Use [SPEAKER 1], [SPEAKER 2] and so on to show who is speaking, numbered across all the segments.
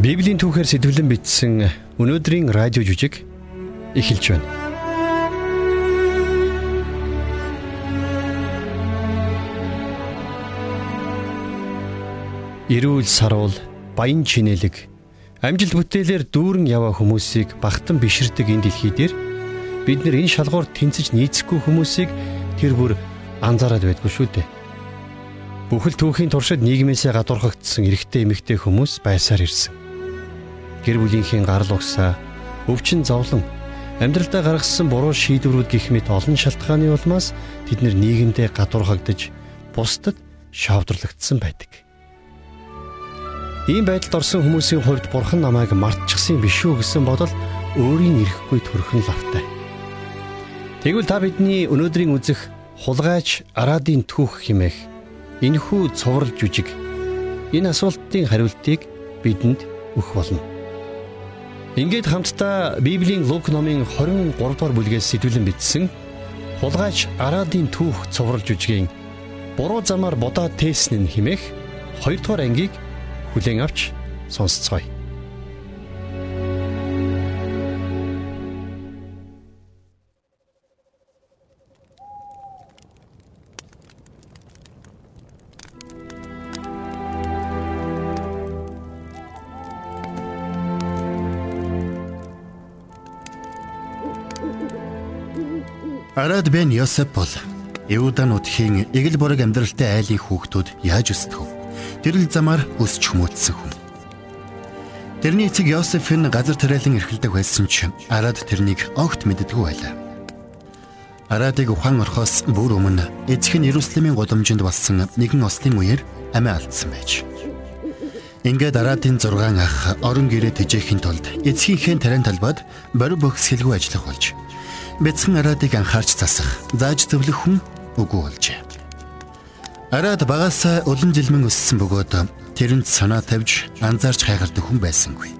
[SPEAKER 1] Библийн түүхээр сэтгэлэн бичсэн өнөөдрийн радио жүжиг эхэлж байна. Ирүүл саруул, баян чинэлэг, амжилт бүтээлээр дүүрэн яваа хүмүүсийг багтан биширдэг энэ дэлхий дээр бид нар энэ шалгуур тэнцэж нийцэхгүй хүмүүсийг тэр бүр анзаараад байдгүй шүү дээ. Бүхэл түүхийн туршид нийгмээсээ гадуурхагдсан эрэгтэй эмэгтэй хүмүүс байсаар ирсэн гэр бүлийнхээ гарал угсаа, өвчин зовлон, амьдралдаа гаргасан буруу шийдвэрүүд гих мэт олон шалтгааны улмаас тэд нийгэмдээ гадуурхагдж, бусдад шавдрлагдсан байдаг. Ийм байдалд орсон хүмүүсийн хувьд бурхан намайг мартчихсан биш үү гэсэн бодол өөрийн ирэхгүй төрхөн лавтай. Тэгвэл та бидний өнөөдрийн үзэх хулгайч Арадын түүх химээх энэхүү цоврал жүжиг энэ асуултын хариултыг бидэнд өгөх болно. Ингээд хамтдаа Библийн Лук номын 23 дугаар бүлгээс сэтгүүлэн бичсэн хулгайч Арадын түүх цовруулж үжгийн буруу замаар будаа тээсэн нь химэх 2 дугаар ангийг хүлээн авч сонсцгоё.
[SPEAKER 2] Арад бен Йосеф бол Иуда нутгийн эгэл борог амьдралтай айлын хүүхдүүд яаж өсдөг вэ? Тэрл замаар өсч хүмүүцсэн хүн. Тэрний эцэг Йосеф нь газар тариалан эрхэлдэг байсан ч Арад тэрнийг огт мэддэггүй байлаа. Арадыг ухаан орхоос бүр өмнө эцэг нь Иерусалимын гудамжинд болсон нэгэн ослын үеэр амиа алдсан байж. Ингээд Арадын 6 ах орон гэрээ тэжээхийн тулд эцгийнхээ тариан талбад борь бөхсгэлгүй ажиллах болж бяцхан Арадыг анхаарч засах, зааж зөвлөх хүн үгүй болжээ. Арад багасаа улам жилмэн өссөн бөгөөд тэрэнд санаа тавьж анзаарч хайгардаг хүн байсангүй.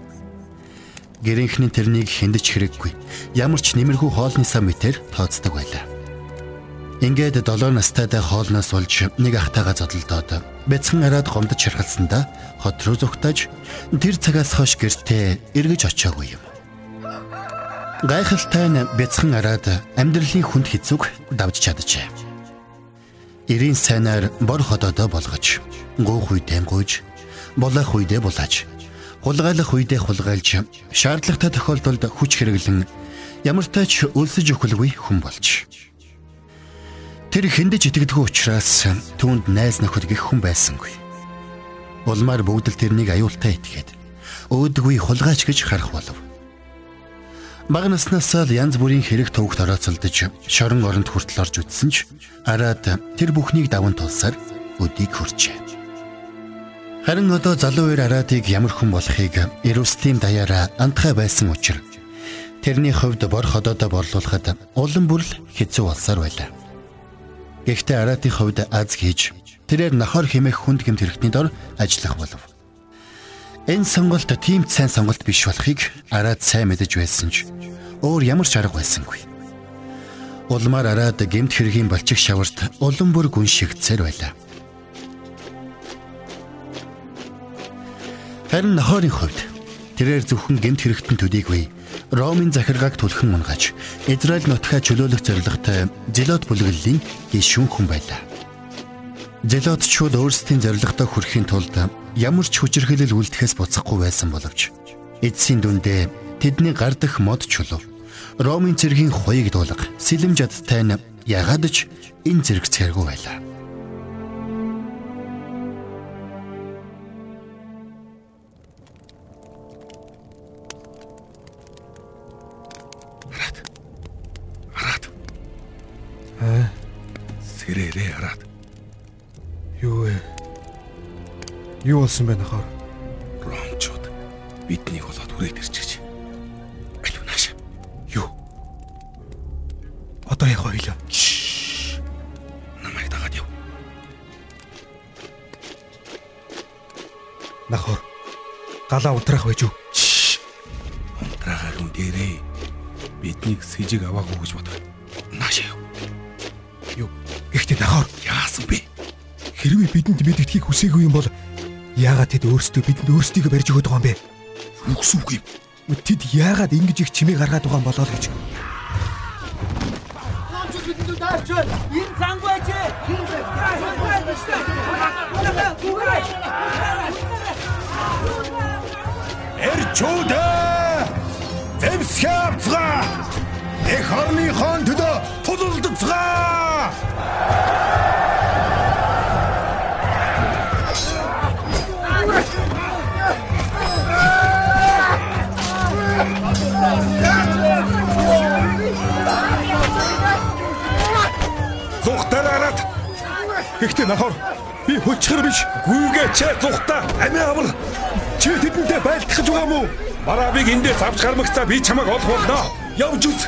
[SPEAKER 2] Гэрийнхний тэрнийг хиндэж хэрэггүй. Ямар ч нэмэрхүү хоолны сан мэтэр тооцдог байлаа. Ингээд 7 настайдаа хоолноос олж нэг ахтайгаа зодолдоод бяцхан араад гомдож шархалсандаа хот руу зүгтаж тэр цагаас хойш гэртээ эргэж очиагүй юм. Гайхалтай нь бяцхан араад амьдралын хүнд хэцүүг давж чаджээ. Ирийн сайнаар бор ходоодоо болгож, гуух үедээ гуйж, булаах үедээ булааж, хулгайлах үедээ хулгайлж, шаардлагатай тохиолдолд хүч хэрэглэн ямартай ч өлсөж өхөлгүй хүн болж. Тэр хиндэж итгэдэггүй учраас түүнд найз нөхөд гих хүн байсангүй. Улмаар бүгд л тэрнийг аюултай итгээд өөдгүй хулгайч гэж харах болов. Бага наснаас л янз бүрийн хэрэг төвөгт орооцолдож шорон оронд хүртэл орж үтсэн ч араад тэр бүхнийг даван тулсаар өдийг хүрчээ. Харин одоо залуу үер араадыг ямар хүн болохыг Иерусалим даяараа андхай байсан учраас тэрний хувьд бор ходоодо борлуулахад улам бүрл хэцүү болсоор байлаа. Гэхдээ араатын хувьд аз хийж тэрээр нохоор хэмээх хүнд гэмт хэрэгтний дор ажиллах болов. Энэ сонголт тийм сайн сонголт биш болохыг араад сайн мэдэж байсан ч өөр ямар ч арга байсангүй. Улмаар араад гемт хэргийн балчиг шаварт улам бүр гүн шигцээр байлаа. Харин нохойрын хувьд тэрээр зөвхөн гемт хэрэгтэн төдийгүй Ромын захиргааг түлхэн унгаж Израиль нутгаа чөлөөлөх зорилготой Зелот бүлэглэлийн гишүүн хүн байлаа. Зелотчууд өөрсдийн зорилготой хүрэхийн тулд ямар ч хүчирхэлэл үлдэхээс буцахгүй байсан боловч эцсийн дүндээ тэдний гардах мод чулуу Ромын цэргийн хуйг дуулга сэлэм жадтай нь ягаад ч энэ зэрэг цэргүү байлаа.
[SPEAKER 3] Араад. Араад. Аа. Сэрээрээ араад.
[SPEAKER 4] Юу болсон бэ нахаар?
[SPEAKER 3] Ромчууд биднийг болоод хүрээд ирчихэж. Аюу нааш. Юу?
[SPEAKER 4] Одоо яг хоёлоо.
[SPEAKER 3] Намайг дагаад яв.
[SPEAKER 4] Нахаар. Галаа унтрах байж юу?
[SPEAKER 3] Унтраагаар үн дээрээ. Биднийг сэжиг аваагүй гэж бодох. Нааш яв.
[SPEAKER 4] Юу? Гэхдээ нахаар
[SPEAKER 3] Яасан бэ?
[SPEAKER 4] хэрвээ бидэнд мэддэхийг хүсээгүй юм бол яагаад тэд өөрсдөө бидэнд өөрсдийгөө барьж өгöd байгаа юм бэ?
[SPEAKER 3] Гэсэн үг юм?
[SPEAKER 5] Тэд яагаад ингэж их чимээ гаргаад байгаа юм болоо л гэж.
[SPEAKER 6] Энэ цангаач.
[SPEAKER 3] Эрчүүдэ! Зэмсгээ авцгаа! Эх орныхон төлөө тулалдцгаа! Зүхтараад
[SPEAKER 5] Гэхдээ нахаар би хүчээр биш.
[SPEAKER 3] гүйгээ чи зүхта амиа авар.
[SPEAKER 5] Чи тэдэнтэй байлтгаж байгаа мó?
[SPEAKER 3] Барабыг эндээс авч гармагцаа би чамайг олох болно. Явж үз.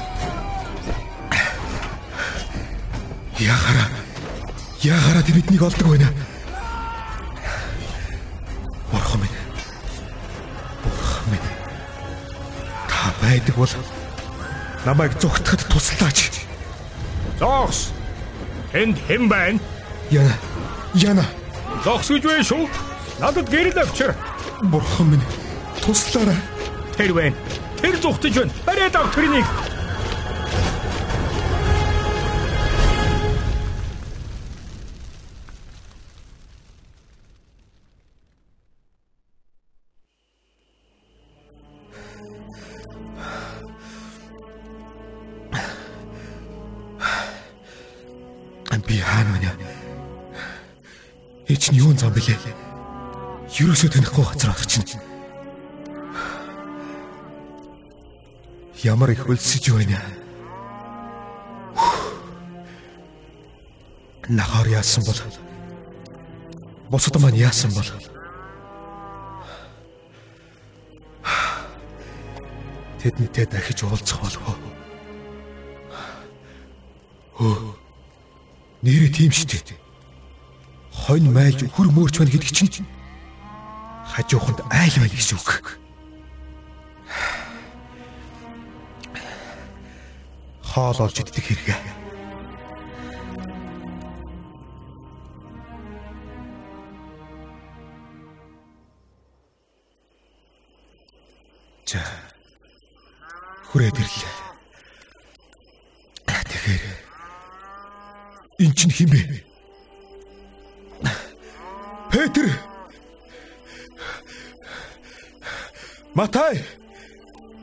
[SPEAKER 5] Яхара. Яхара тэр биднийг олдог байна. Бурхан минь. Бурхан минь. Та байдаг бол намайг зүгтахад туслаач.
[SPEAKER 3] Зогс. Энд хэн байна?
[SPEAKER 5] Яна. Яна.
[SPEAKER 3] Зогс гэж байна шүү. Надад гэрэл авчир.
[SPEAKER 5] Бурхан минь. Туслаарай.
[SPEAKER 3] Тэр байна. Тэр зүхтэж байна. Бариад ав тэрнийг.
[SPEAKER 5] Би хаана байна? Эч нь юун зам бэлээ? Юусоо танихгүй газар очиж. Ямар их хөлсөж байна. Нахаар яасан бол босод маань яасан бол тэдэнтэй дахиж уулзах болов уу? Хөө. Тийм шүү дээ. Хонь майлж хөр мөөрч байна гэдэг чинь хажууханд айл байл гэсэн үг. Хоол олж идэх хэрэгэ. За. Хүрээд ирлээ. Матай.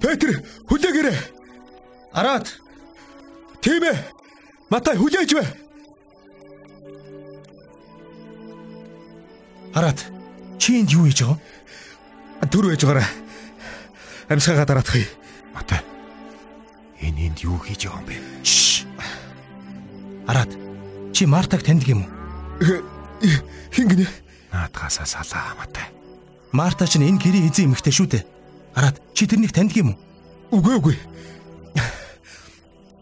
[SPEAKER 5] Петр хүлээгээрэй.
[SPEAKER 4] Араад
[SPEAKER 5] Тийм ээ. Матай хүлээж бай.
[SPEAKER 4] Араад чи энд юу хийж байгаа?
[SPEAKER 5] Түр байж байгаарай. Амьсгаагаа дараатахыг.
[SPEAKER 3] Матай. Энэ энд юу хийж байгаа юм бэ?
[SPEAKER 4] Шш. Араад чи Мартаг таньдаг юм уу?
[SPEAKER 5] Хин гинэ?
[SPEAKER 3] Наадгасаа салаа Матай.
[SPEAKER 4] Марта ч энэ гэрийн эзэн эмэгтэй шүү дээ. Араад чи тэрнийг таньдаг юм уу?
[SPEAKER 5] Үгүй үгүй.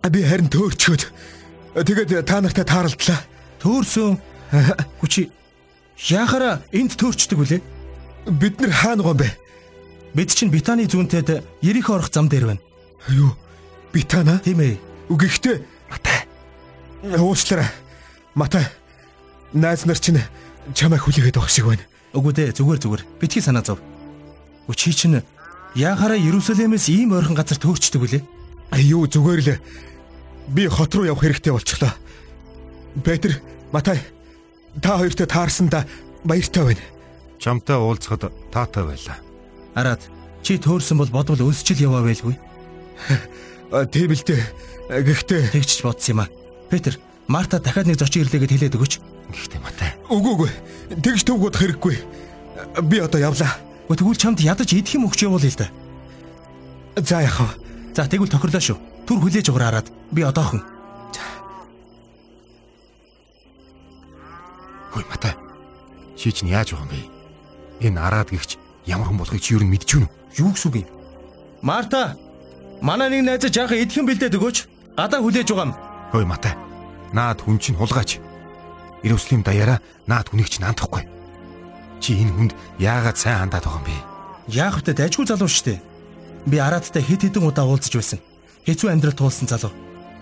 [SPEAKER 5] Би харин төөрчөөд тэгээд та нартай тааралдлаа.
[SPEAKER 4] Төөрсөн. Хүчи яхара энд төөрчдөг үлээ.
[SPEAKER 5] Бид нар хаана гоо бэ?
[SPEAKER 4] Бид чинь Битаны зүүнтэд Ерих орох зам дээр байна.
[SPEAKER 5] Юу? Битана?
[SPEAKER 4] Тийм ээ.
[SPEAKER 5] Үгүйхтэй. Матай. Уучлаарай. Матай. Найз нар чинь чамайг хүлээгээд байх шиг байна.
[SPEAKER 4] Үгүй дээ, зүгээр зүгээр. Битгий санаа зов. Хүчи чинь яхара Иерусалимээс ийм ойрхон газар төөрчдөг үлээ.
[SPEAKER 5] Юу зүгээр л би хот руу явах хэрэгтэй болчихлоо. Петр, Матай та хоёртой таарсанда баяртай байна.
[SPEAKER 3] Чамтай уулзахад таатай байлаа.
[SPEAKER 4] Араад чи төөрсөн бол бодвол өлсчил яваа байлгүй.
[SPEAKER 5] А, Тийм л дээ. Гэхдээ
[SPEAKER 4] Тэгчж бодсон юм аа. Петр, Марта дахиад нэг зочин ирлээгээд хэлээд өгөөч.
[SPEAKER 3] Гэхдээ Матай.
[SPEAKER 5] үгүй үгүй. Тэгж төвгүүд хэрэггүй. Би одоо явлаа.
[SPEAKER 4] Тэгвэл чамд ядаж идэх юм өгч явуул л да.
[SPEAKER 5] За яхав.
[SPEAKER 4] За тэгвэл тохирлоо шүү. Түр хүлээж уграараад би одоохон.
[SPEAKER 3] Хөөе Матай. Чи чинь яаж байгаа юм бэ? Энэ араад гихч ямар хүн болохыг чи юу мэдэж байна уу?
[SPEAKER 4] Юу гэсэн үг юм? Марта, манай нэг найз жаахан идэх юм бэлдээд өгөөч. Гадаа хүлээж байгаа юм.
[SPEAKER 3] Хөөе Матай. Наад хүн чинь хулгаач. Иерусалим даяараа наад хүнийг чинь андахгүй. Чи энэ хүнд яагаад сайн хандаад байгаа юм бэ?
[SPEAKER 4] Яах вэ дайггүй залуу штэ. Би арааттай хэд хэдэн удаа уулзаж байсан. Хэцүү амьдрал туулсан залуу.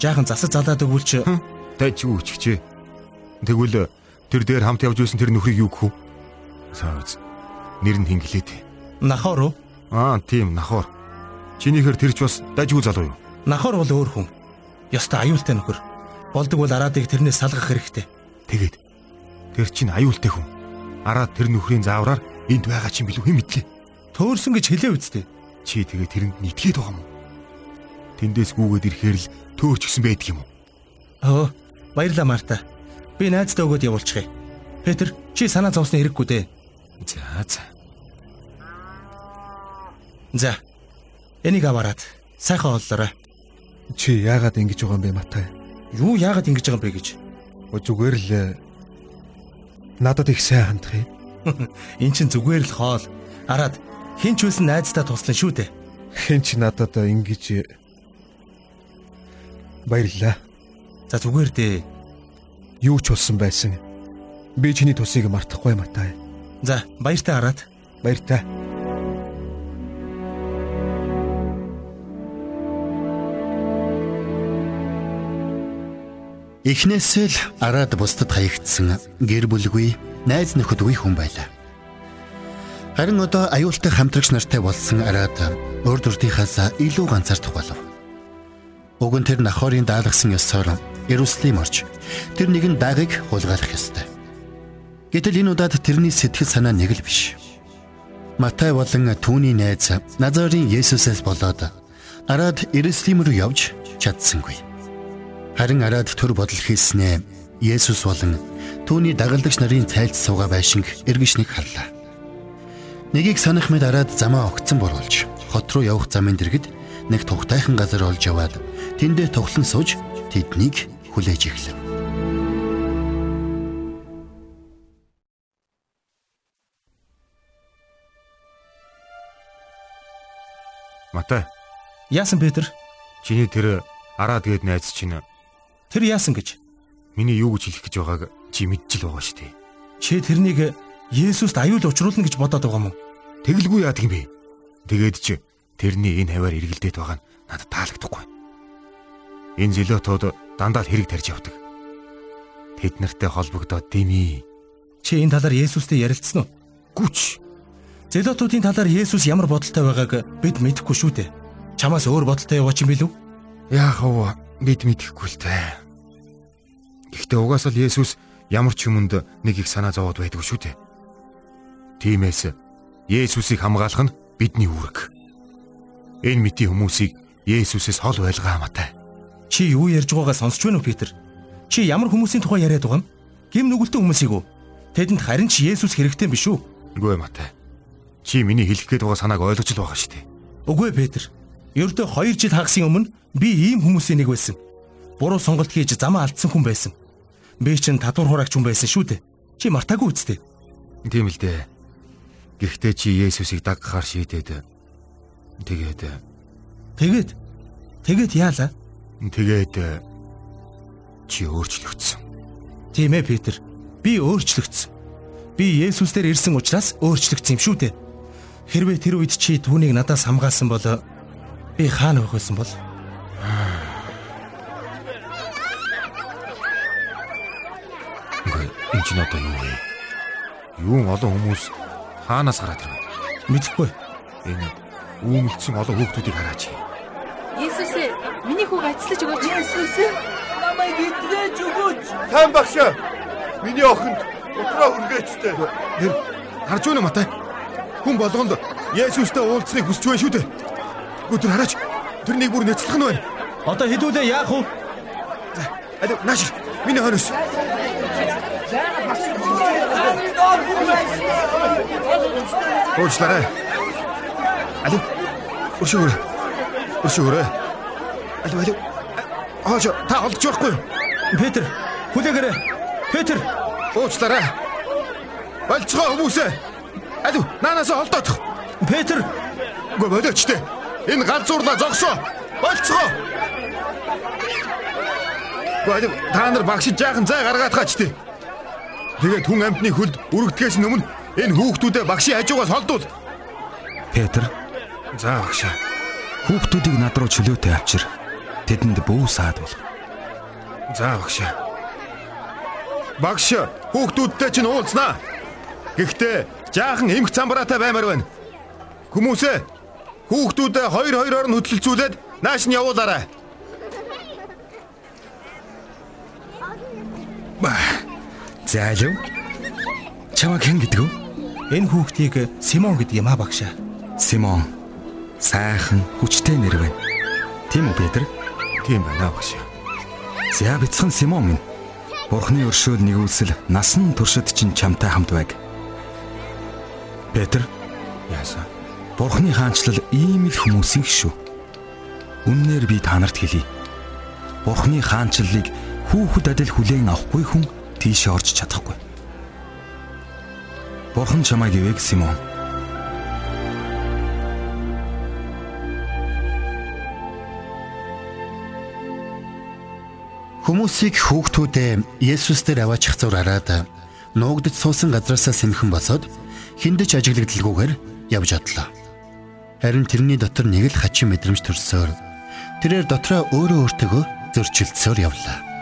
[SPEAKER 4] Жаахан засаж залаад өгвөл чи
[SPEAKER 3] Дайчгүй үчгчээ. Тэгвэл тэр дээр хамт явж байсан тэр нөхрийг юу гэх вэ? Саац. Нэр нь хинглээд.
[SPEAKER 4] нахаар уу?
[SPEAKER 3] Аа, тийм нахор. Чинийхэр тэрч бас дажгүй залуу юу?
[SPEAKER 4] Нахор бол өөр хүн. Ёстой аюултай нөхөр. Болдог бол араадыг тэрнээс салгах хэрэгтэй.
[SPEAKER 3] Тэгээд тэр чинь аюултай хүн. Араад тэр нөхрийн заавраар энд байгаа чинь билүү хэн мэдлээ.
[SPEAKER 4] Төөрсөн гэж хэлээ үсттэй.
[SPEAKER 3] Чи тэгээд тэрэнд нь итгээд байгаа юм уу? Тэндээс гүгээд ирэхээр л төөрч гисэн байдаг юм уу?
[SPEAKER 4] Оо, баярлалаа Марта. Би найздаа өгөөд явуулчихъя. Петр, чи санаа зовсны хэрэггүй дээ.
[SPEAKER 3] За за.
[SPEAKER 4] За. Энийг аваарад. Сайхан оллоорой.
[SPEAKER 5] Чи яагаад ингэж байгаа юм бэ Матай?
[SPEAKER 4] Юу яагаад ингэж байгаа юм бэ гэж.
[SPEAKER 5] Зүгээр л надад их сайн хандах юм.
[SPEAKER 4] Эн чин зүгээр л хоол. Араад хинч үлсэн найздаа туслана шүү дээ.
[SPEAKER 5] Хэн ч надад ингэж баярлаа.
[SPEAKER 4] За зүгээр дээ.
[SPEAKER 5] Юу ч болсон байсан. Би чиний тусыг мартахгүй Матай.
[SPEAKER 4] За баяртай хараад.
[SPEAKER 5] Баяртай.
[SPEAKER 2] Эхнээсээ л араад бусдад хаягдсан гэр бүлгүй найз нөхөдгүй хүн байлаа. Харин одоо аюултай хамтрагч нартай болсон араад урд урдынхаас илүү ганцаардах болов. Уг нь тэр Нахорын даалгасан ёсоор Иерусалим орж тэр нэгэн дагыг хулгайлах ёстой. Гэтэл энэ удаад тэрний сэтгэл санаа нэг л биш. Матай болон түүний найз Назарын Есүсээс болоод араад Иерусалим руу явж чадсангүй. Харин араад төр бодол хийснээ Есүс болон түүний дагалдагч нарын цайлц сууга байшинг эргэж нэг харлаа. Нэгийг санах мэд араад замаа огцон боруулж хот руу явах замын дэргэд нэг тухтайхан газар олж яваад тэндээ тоглон сууж тэднийг хүлээж эхлэв.
[SPEAKER 3] Матай,
[SPEAKER 4] Яасан Петр?
[SPEAKER 3] чиний тэр араад гээд найз чинь
[SPEAKER 4] Тэр яасан гэж?
[SPEAKER 3] миний юу гэж хэлэх гэж байгааг чи мэдчихэл байгаа шүү дээ.
[SPEAKER 4] Чи тэрнийг Есүст аюул учруулна гэж бодоод байгаа юм уу?
[SPEAKER 3] Тэгэлгүй яадаг юм бэ? Тэгээд чи тэрний энэ хаваар эргэлдээд байгаа нь надад таалагдахгүй. Энэ зелотод дандаа л хэрэг тарьж явдаг. Тэд нартай холбогдоод дэмий.
[SPEAKER 4] Чи энэ талаар Есүстэй ярилцсан уу?
[SPEAKER 3] Гүч.
[SPEAKER 4] Зелотуудын талаар Есүс ямар бодолтой байгааг бид мэдэхгүй шүү дээ. Чамаас өөр бодолтой яваач юм билүү?
[SPEAKER 3] Яах вэ? Бид мэдэхгүй л дээ. Гэхдээ угаасаа л Есүс ямар ч юмд нэг их санаа зовоод байдаг шүү дээ. Тиймээс Есүсийг хамгаалах нь бидний үүрэг. Энэ мэтийн хүмүүсийг Есүсээс хол байлгаа хамаатай.
[SPEAKER 4] Чи юу ярьж байгаагаа сонсч байна уу Петр? Чи ямар хүмүүсийн тухай яриад байгаа юм? Гим нүгэлтэн хүмүүсийг үү? Тэдэнд харин ч Есүс хэрэгтэй биш үү?
[SPEAKER 3] Үгүй Матай. Чи миний хэлэх гээд байгаа санааг ойлгож л байгаа шүү дээ.
[SPEAKER 4] Үгүй Петр. Ердөө 2 жил хагасын өмнө би ийм хүмүүсийн нэг байсан. Буруу сонголт хийж замаа алдсан хүн байсан. Би чинь татвар хураагч хүн байсан шүү дээ. Чи мартаагүй үсттэй.
[SPEAKER 3] Тийм л дээ. Гэхдээ чи Есүсийг дагахаар шийдээд тэгээд
[SPEAKER 4] Тэгээд тэгээд яалаа?
[SPEAKER 3] тэгээд чи өөрчлөгдсөн.
[SPEAKER 4] Тийм ээ Петр. Би өөрчлөгдсөн. Би Есүс дээр ирсэн учраас өөрчлөгдсөн юм шүү дээ. Хэрвээ тэр үед чи түүнийг надаас хамгаалсан бол би хаана байх байсан бол?
[SPEAKER 3] Үгүй энэ ч одоо юу вэ? Юун олон хүмүүс хаанаас гараад ирв?
[SPEAKER 4] Мэдэхгүй.
[SPEAKER 3] Энэ үүмэлцэн олон хүүхдүүдийг хараач.
[SPEAKER 7] Есүс ээ, миний хүүг ацлаж өгөөч.
[SPEAKER 6] Есүс намайг идгээж өгөөч.
[SPEAKER 8] Сайн багшаа. Миний охинд утраа хүргээчтэй.
[SPEAKER 3] Тэр харж байна уу Матай? Хүн болгонд Есүстэй уулзахыг хүсч байна шүү дээ. Өдөр хараач. Тэрнийг бүр нэцлэх нь байна.
[SPEAKER 4] Одоо хэдүүлээ яах вэ?
[SPEAKER 3] Алив нааш. Миний хойноос. Уучлаарай. Алив. Өршөөр. Өршөөр. Алив алив. Ааш та олдож байхгүй юу?
[SPEAKER 4] Петр, хүлээгээрэй. Петр,
[SPEAKER 3] Уучлаарай. Болцгоо хүмүүсээ. Алив наанаас олдоодох.
[SPEAKER 4] Петр,
[SPEAKER 3] Гөө болооч тээ. Энэ ганцуурлаа зогсоо. Болцгоо. Гөө та нар багш жаахан зай гаргаад гаач тээ. Тэгээд хүн амтны хөлд үргэлдгээс өмнө энэ хүүхдүүдэд багшийн хажуугаас холдуул.
[SPEAKER 9] Петр,
[SPEAKER 3] За багшаа.
[SPEAKER 9] хүүхдүүдийг над руу чөлөөтэй авчир. Тэдэнд бүү саад бол.
[SPEAKER 3] За багшаа. Багш хүүхдүүдтэй чинь уулзнаа. Гэхдээ жаахан эмх цамбараатай баймаар байна. Хүмүүсээ
[SPEAKER 10] Хүүхдүүдээ хоёр хоёроор нь хөдөлцүүлээд нааш нь явуулаарай.
[SPEAKER 9] За алив. Чамаг хэн гэдэг вэ?
[SPEAKER 4] Энэ хүүхдийг Симон гэдэг юм а багшаа.
[SPEAKER 9] Симон. Сайхан хүчтэй нэр байна. Тийм үү Петр?
[SPEAKER 10] Тийм байна багш.
[SPEAKER 9] За бяцхан Симон минь. Бурхны өршөөл нэгүүлсэл насан туршид чинь чамтай хамт байг. Петр,
[SPEAKER 10] Яасан?
[SPEAKER 9] Бурхны хаанчлал ийм л хүмүүсийн шүү. Үннээр би та нарт хэлье. Бурхны хаанчлалыг хүүхэд адил хүлээн авахгүй хүн тийшээ орж чадахгүй. Бурхан чамайг ивэг Симон.
[SPEAKER 2] Хүмүүсийг хүүхдүүдээ Есүс дээр аваачих зур хараад нуугдж суусан газраасаа сэмхэн босоод хиндэж ажиглагдalgүйгээр явж одлоо. Харин тэрний дотор нэг л хачин мэдрэмж төрсөөр тэрээр дотроо өөрөө өөртөө зөрчилдсөөр явлаа.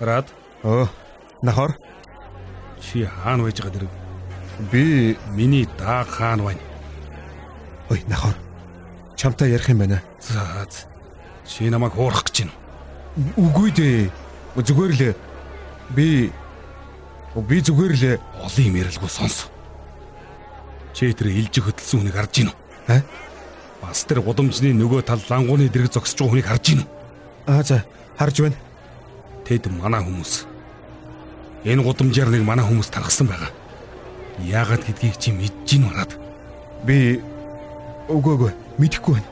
[SPEAKER 8] Рад
[SPEAKER 5] Өө, нахор.
[SPEAKER 8] чи хаана байж байгаа дэрэг?
[SPEAKER 5] Би
[SPEAKER 8] Миний дааг хаана байна?
[SPEAKER 5] ой, нахор. Чамтай ярих юм байна.
[SPEAKER 8] За. Чи намайг хуурах гэж байна.
[SPEAKER 5] Үгүй дээ. Зүгээр л би би зүгээр л
[SPEAKER 8] Олон юм ярилгүй сонс. Чи тэр илжиг хөдөлсөн хүнийг харж гинүү?
[SPEAKER 5] Аа?
[SPEAKER 8] Бас тэр гудамжны нөгөө тал лангууны дэрэг зогсож байгаа хүнийг харж гинүү?
[SPEAKER 5] аа за харж байна.
[SPEAKER 8] Тэд манай хүмүүс. Энэ гудамжаар нэг манай хүмүүс тархсан байгаа. Яагаад гэдгийг чи мэдэж гин унаад.
[SPEAKER 5] Би үгүй мэдэхгүй байна.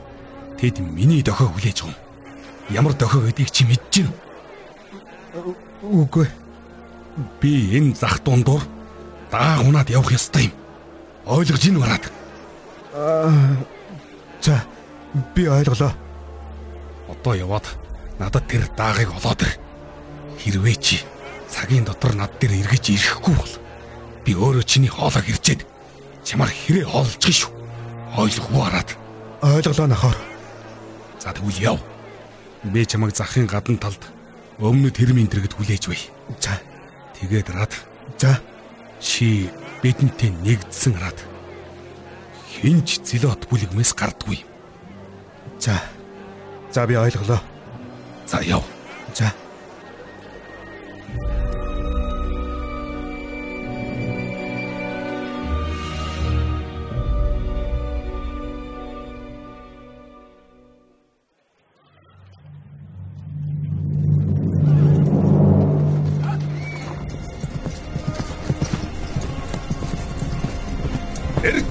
[SPEAKER 8] Тэд миний дохио хүлээж юм. Ямар дохио гэдгийг чи мэдэж гин.
[SPEAKER 5] Үгүй.
[SPEAKER 8] Би энэ зах дундуур дааг унаад явах ёстой юм. Ойлгож гин унаад.
[SPEAKER 5] За би ойлголоо.
[SPEAKER 8] Одоо яваад надад тэр даагыг олоод ир. Хэрвээ чи цагийн дотор над дээр эргэж ирэхгүй бол би өөрөө чиний хоолойг ирчээд чамаар хэрэг хоолж шүү. Ойлгохгүй хараад.
[SPEAKER 5] Ойлголоо нахор.
[SPEAKER 8] За тэгвэл яв. Би чамайг захын гадна талд өмнөд хэрмийн дэргэд хүлээж бай.
[SPEAKER 5] За
[SPEAKER 8] Тэгээд рад
[SPEAKER 5] за
[SPEAKER 8] чи бидэнтэй нэгдсэн рад. Хинч зэлот бүлэгмээс гардгүй.
[SPEAKER 5] за. За би ойлголоо.
[SPEAKER 8] За яв.
[SPEAKER 5] За.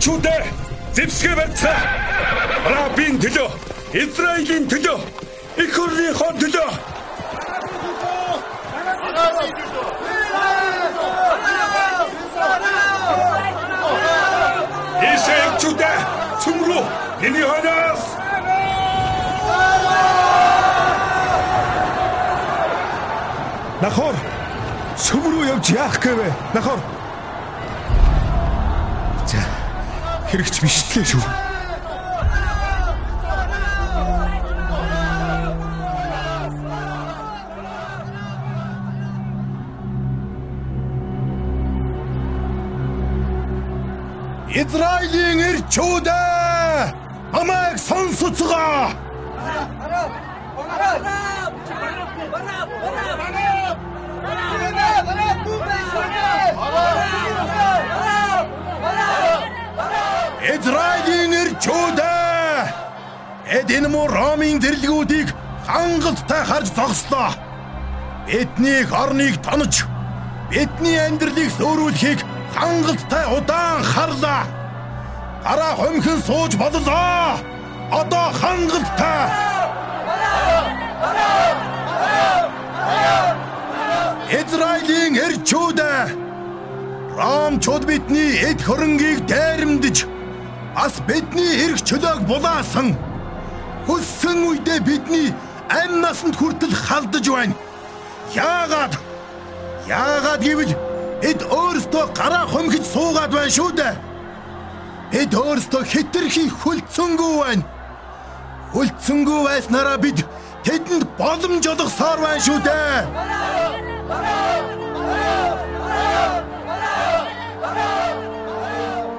[SPEAKER 8] Эрчүүдээ зэвсгээ барьцгаа. Рабин төлөө, Израилийн төлөө, их хурлынхоо төлөө. Ишээ эрчүүдээ цөмрөө миний хоноос
[SPEAKER 5] Нахор. Сүм рүү явж яах гээвэ? Нахор. Хэрэгч биш тлээ шүү.
[SPEAKER 10] Израилийн эрчүүдээ намайг сонсоцгоо. Израилийн эрчүүдээ эд энэ муу Ромын зэрлэгүүдийг хангалттай харж зогслоо. Бидний орныг тонож бидний амьдралыг сөөрүүлэхийг хангалттай удаан харлаа. Гараа хомхин сууж боллоо. Одоо хангалттай. Израилийн эрчүүд Ромчууд бидний эд хөрөнгийг дайрамдж бас бидний эрх чөлөөг булаасан. Хүссэн үедээ бидний амь насанд хүртэл халдаж байна. Яагаад? Яагаад гэвэл Эд өөрсдөө гараа хомхиж суугаад байна шүү дээ. Эд өөрсдөө хитрхи хүлцэнгүй байна.
[SPEAKER 3] Хүлцэнгүй байснараа бид тэдэнд боломж олгосоор байна шүү дээ.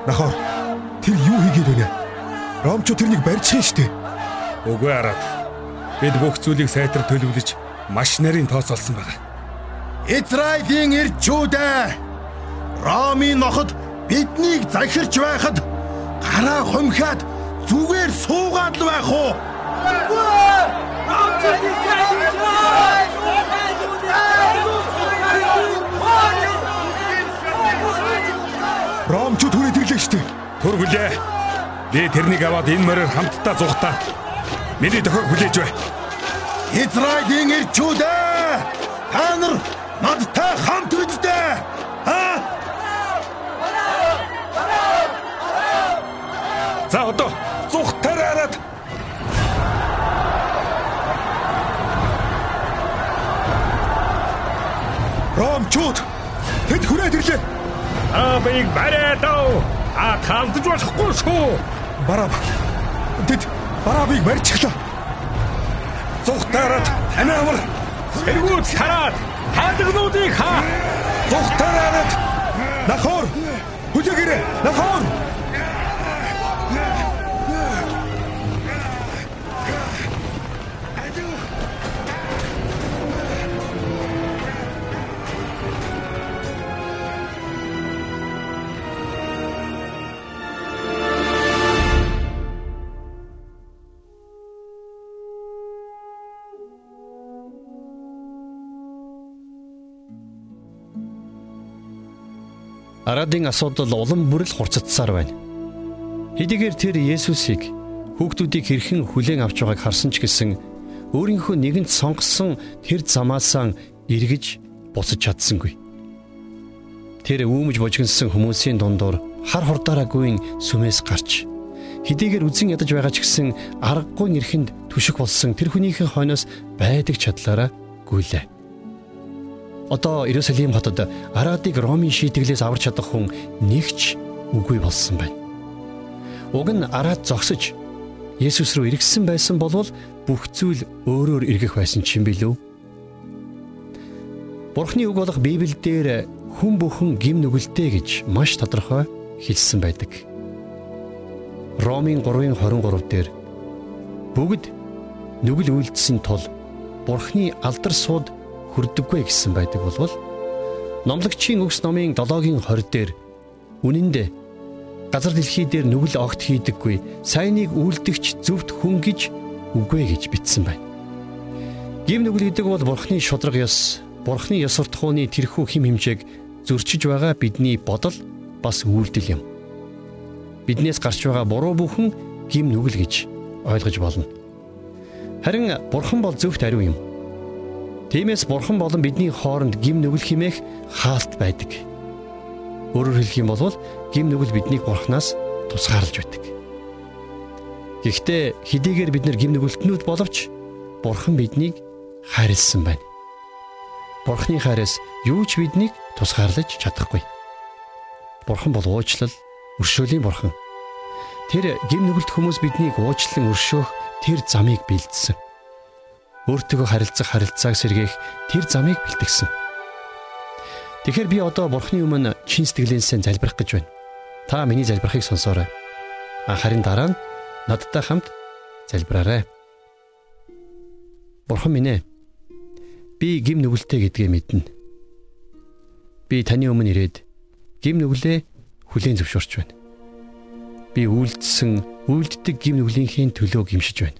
[SPEAKER 5] Тэр юу хийгээд байна? Ромчо тэрнийг барьчихын штэ.
[SPEAKER 8] Үгүй араад. Бид бүх зүйлийг сайтар төлөвлөж маш нарийн тоос олсон байгаа.
[SPEAKER 3] Израилийн ирчүүдээ Ромын ноход биднийг захирч байхад гараа хумхиад зүгээр суугаад л байх уу?
[SPEAKER 5] Ромчо түрээд ирлээ штэ.
[SPEAKER 8] Түр хүлээ. Би тэрнийг аваад энэ мороор хамтдаа зугатаа. Миний тохиог хүлээж бай.
[SPEAKER 3] Израилийн ирчүүдээ та нар надтай хамт үздэй. Аа?
[SPEAKER 8] За одоо зүхтараад
[SPEAKER 5] Ромчууд тэд хүрээд ирлээ.
[SPEAKER 8] Аа бийг бариад оо. А талдж болохгүй шүү.
[SPEAKER 5] Барав. Тэд баравыг барьчихлаа.
[SPEAKER 8] Зүхтараад тань амар. Сэргүүц хараад хадагнуудыг хаа.
[SPEAKER 5] Зүхтараад нахор хүлээгээрэй. Нахор
[SPEAKER 1] Арадын асуудал улам бүрэл хурцдсаар байна. Хэдийгээр тэр Есүсийг хүүхдүүдийг хэрхэн хүлээн авч байгааг харсан ч гэсэн өөрийнхөө нэгэнт сонгосон тэр замаасаа эргэж буцаж чадсангүй. Тэр үүмж божигнсан хүмүүсийн дундуур хар хурдаараагүй сүмээс гарч хэдийгээр үзэн ядаж байгаа ч гэсэн аргагүй нэрхэнд түшиг болсон тэр хүнийхэн хойноос байдаг чадлаараа гүйлээ. Одоо Иерусалим хотод Арадыг Ромын шийтгэлээс аварч чадах хүн нэгч үгүй болсон байна. Уг нь Арад зогсож Есүс рүү эргэсэн байсан болвол бүх зүйл өөрөөр эргэх байсан ч юм билүү? Бурхны үг болох Библиэлд хүн бүхэн гим нүгэлтэй гэж маш тодорхой хэлсэн байдаг. Ромын 3:23 дээр бүгд нүгэл үйлдсэн тул Бурхны алдар сууд хүрдэггүй гэсэн байдаг болвол номлогчийн өгс номын 7-гийн 20 дээр үнэн дээр газар дэлхий дээр нүгэл огт хийдэггүй сайныг үйлдэгч зөвхт хүн гэж үгүй гэж бичсэн байна. Гим нүгэл гэдэг бол бурхны шудраг ёс, бурхны ёс суртахууны тэрхүү хим хэмжээг зөрчиж байгаа бидний бодол бас үйлдэл юм. Биднээс гарч байгаа буруу бүхэн гим нүгэл гэж ойлгож болно. Харин бурхан бол зөвхт ариун юм. Тиймээс бурхан болон бидний хооронд гим нүгэл химээх хаалт байдаг. Өөрөөр хэлэх юм бол гим нүгэл биднийг бурханаас тусгаарлаж байдаг. Гэхдээ хэдийгээр бид нар гим нүгэлтнүүд боловч бурхан биднийг хайрлсан байна. Бурханы хайраас юу ч биднийг тусгаарлаж чадахгүй. Бурхан бол уучлал, өршөөлийн бурхан. Тэр гим нүгэлт хүмүүс биднийг уучлан өршөөх тэр замыг бэлдсэн өөртөөгөө харилцах харилцааг сэргээх тэр замыг бэлтгэсэн. Тэгэхээр би одоо Бурхны өмнө чин сэтгэлээсээ залбирах гэж байна. Та миний залбирахыг сонсоорой. Харин дараа нь надтай хамт залбираарай. Бурхан минь ээ. Би гим нүгэлтэй гэдгээ мэднэ. Би таны өмнө ирээд гим нүглээ хүлээн зөвшөөрч байна. Би үйлдэлсэн, үйлддэг гим нүглийнхээ төлөө гимшиж байна.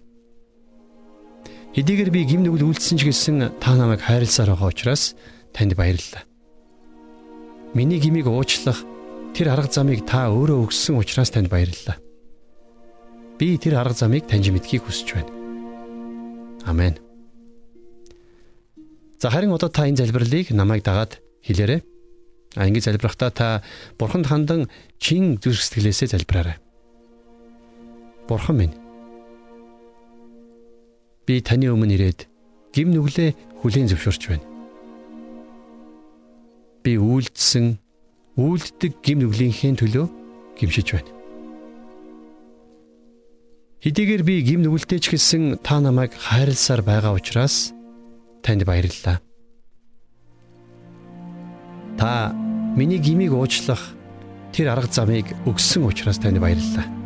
[SPEAKER 1] Хэдийгээр би гим нүгэл үйлдсэн ч гэсэн та намайг хайрласаар байгаа учраас танд баярлалаа. Миний гмийг уучлах тэр арга замыг та өөрөө өгсөн учраас танд баярлалаа. Би тэр арга замыг таньж мэдхийг хүсэж байна. Амен. За харин одоо та энэ залбирлыг намайг дагаад хэлээрэй. А ингэ залбирахдаа та бурханд хандан чин зүрх сэтгэлээсээ залбираарай. Бурхан минь би таны өмнө ирээд гим нүглээ хүлээн зөвшөөрч байна. Би үйлдсэн үйлддэг гим нүглийнхээ төлөө гимшиж байна. Хэдийгээр би гим нүгэлтэй ч гэсэн та намайг хайрласаар байгаа учраас танд баярлалаа. Та миний гимиг уучлах тэр арга замыг өгсөн учраас танд баярлалаа.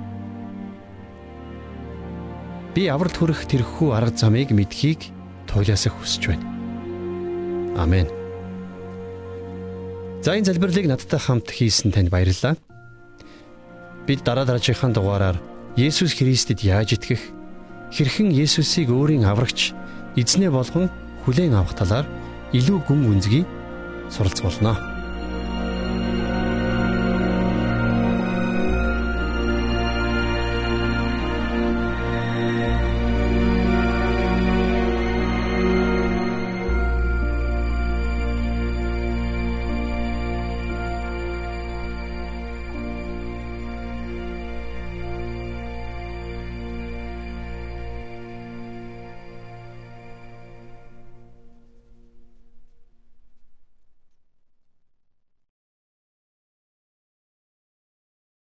[SPEAKER 1] Би авралт хүрэх тэрхүү арга замыг мэдхийг туйлаасаа хүсэж байна. Амен. За энэ залбирлыг надтай хамт хийсэн танд баярлалаа. Бид дараа дараагийнхаа дугаараар Есүс Христэд яаж итгэх, хэрхэн Есүсийг өөрийн аврагч, эзнээ болгон хүлээн авах талаар илүү гүн гүнзгий суралцуулнаа.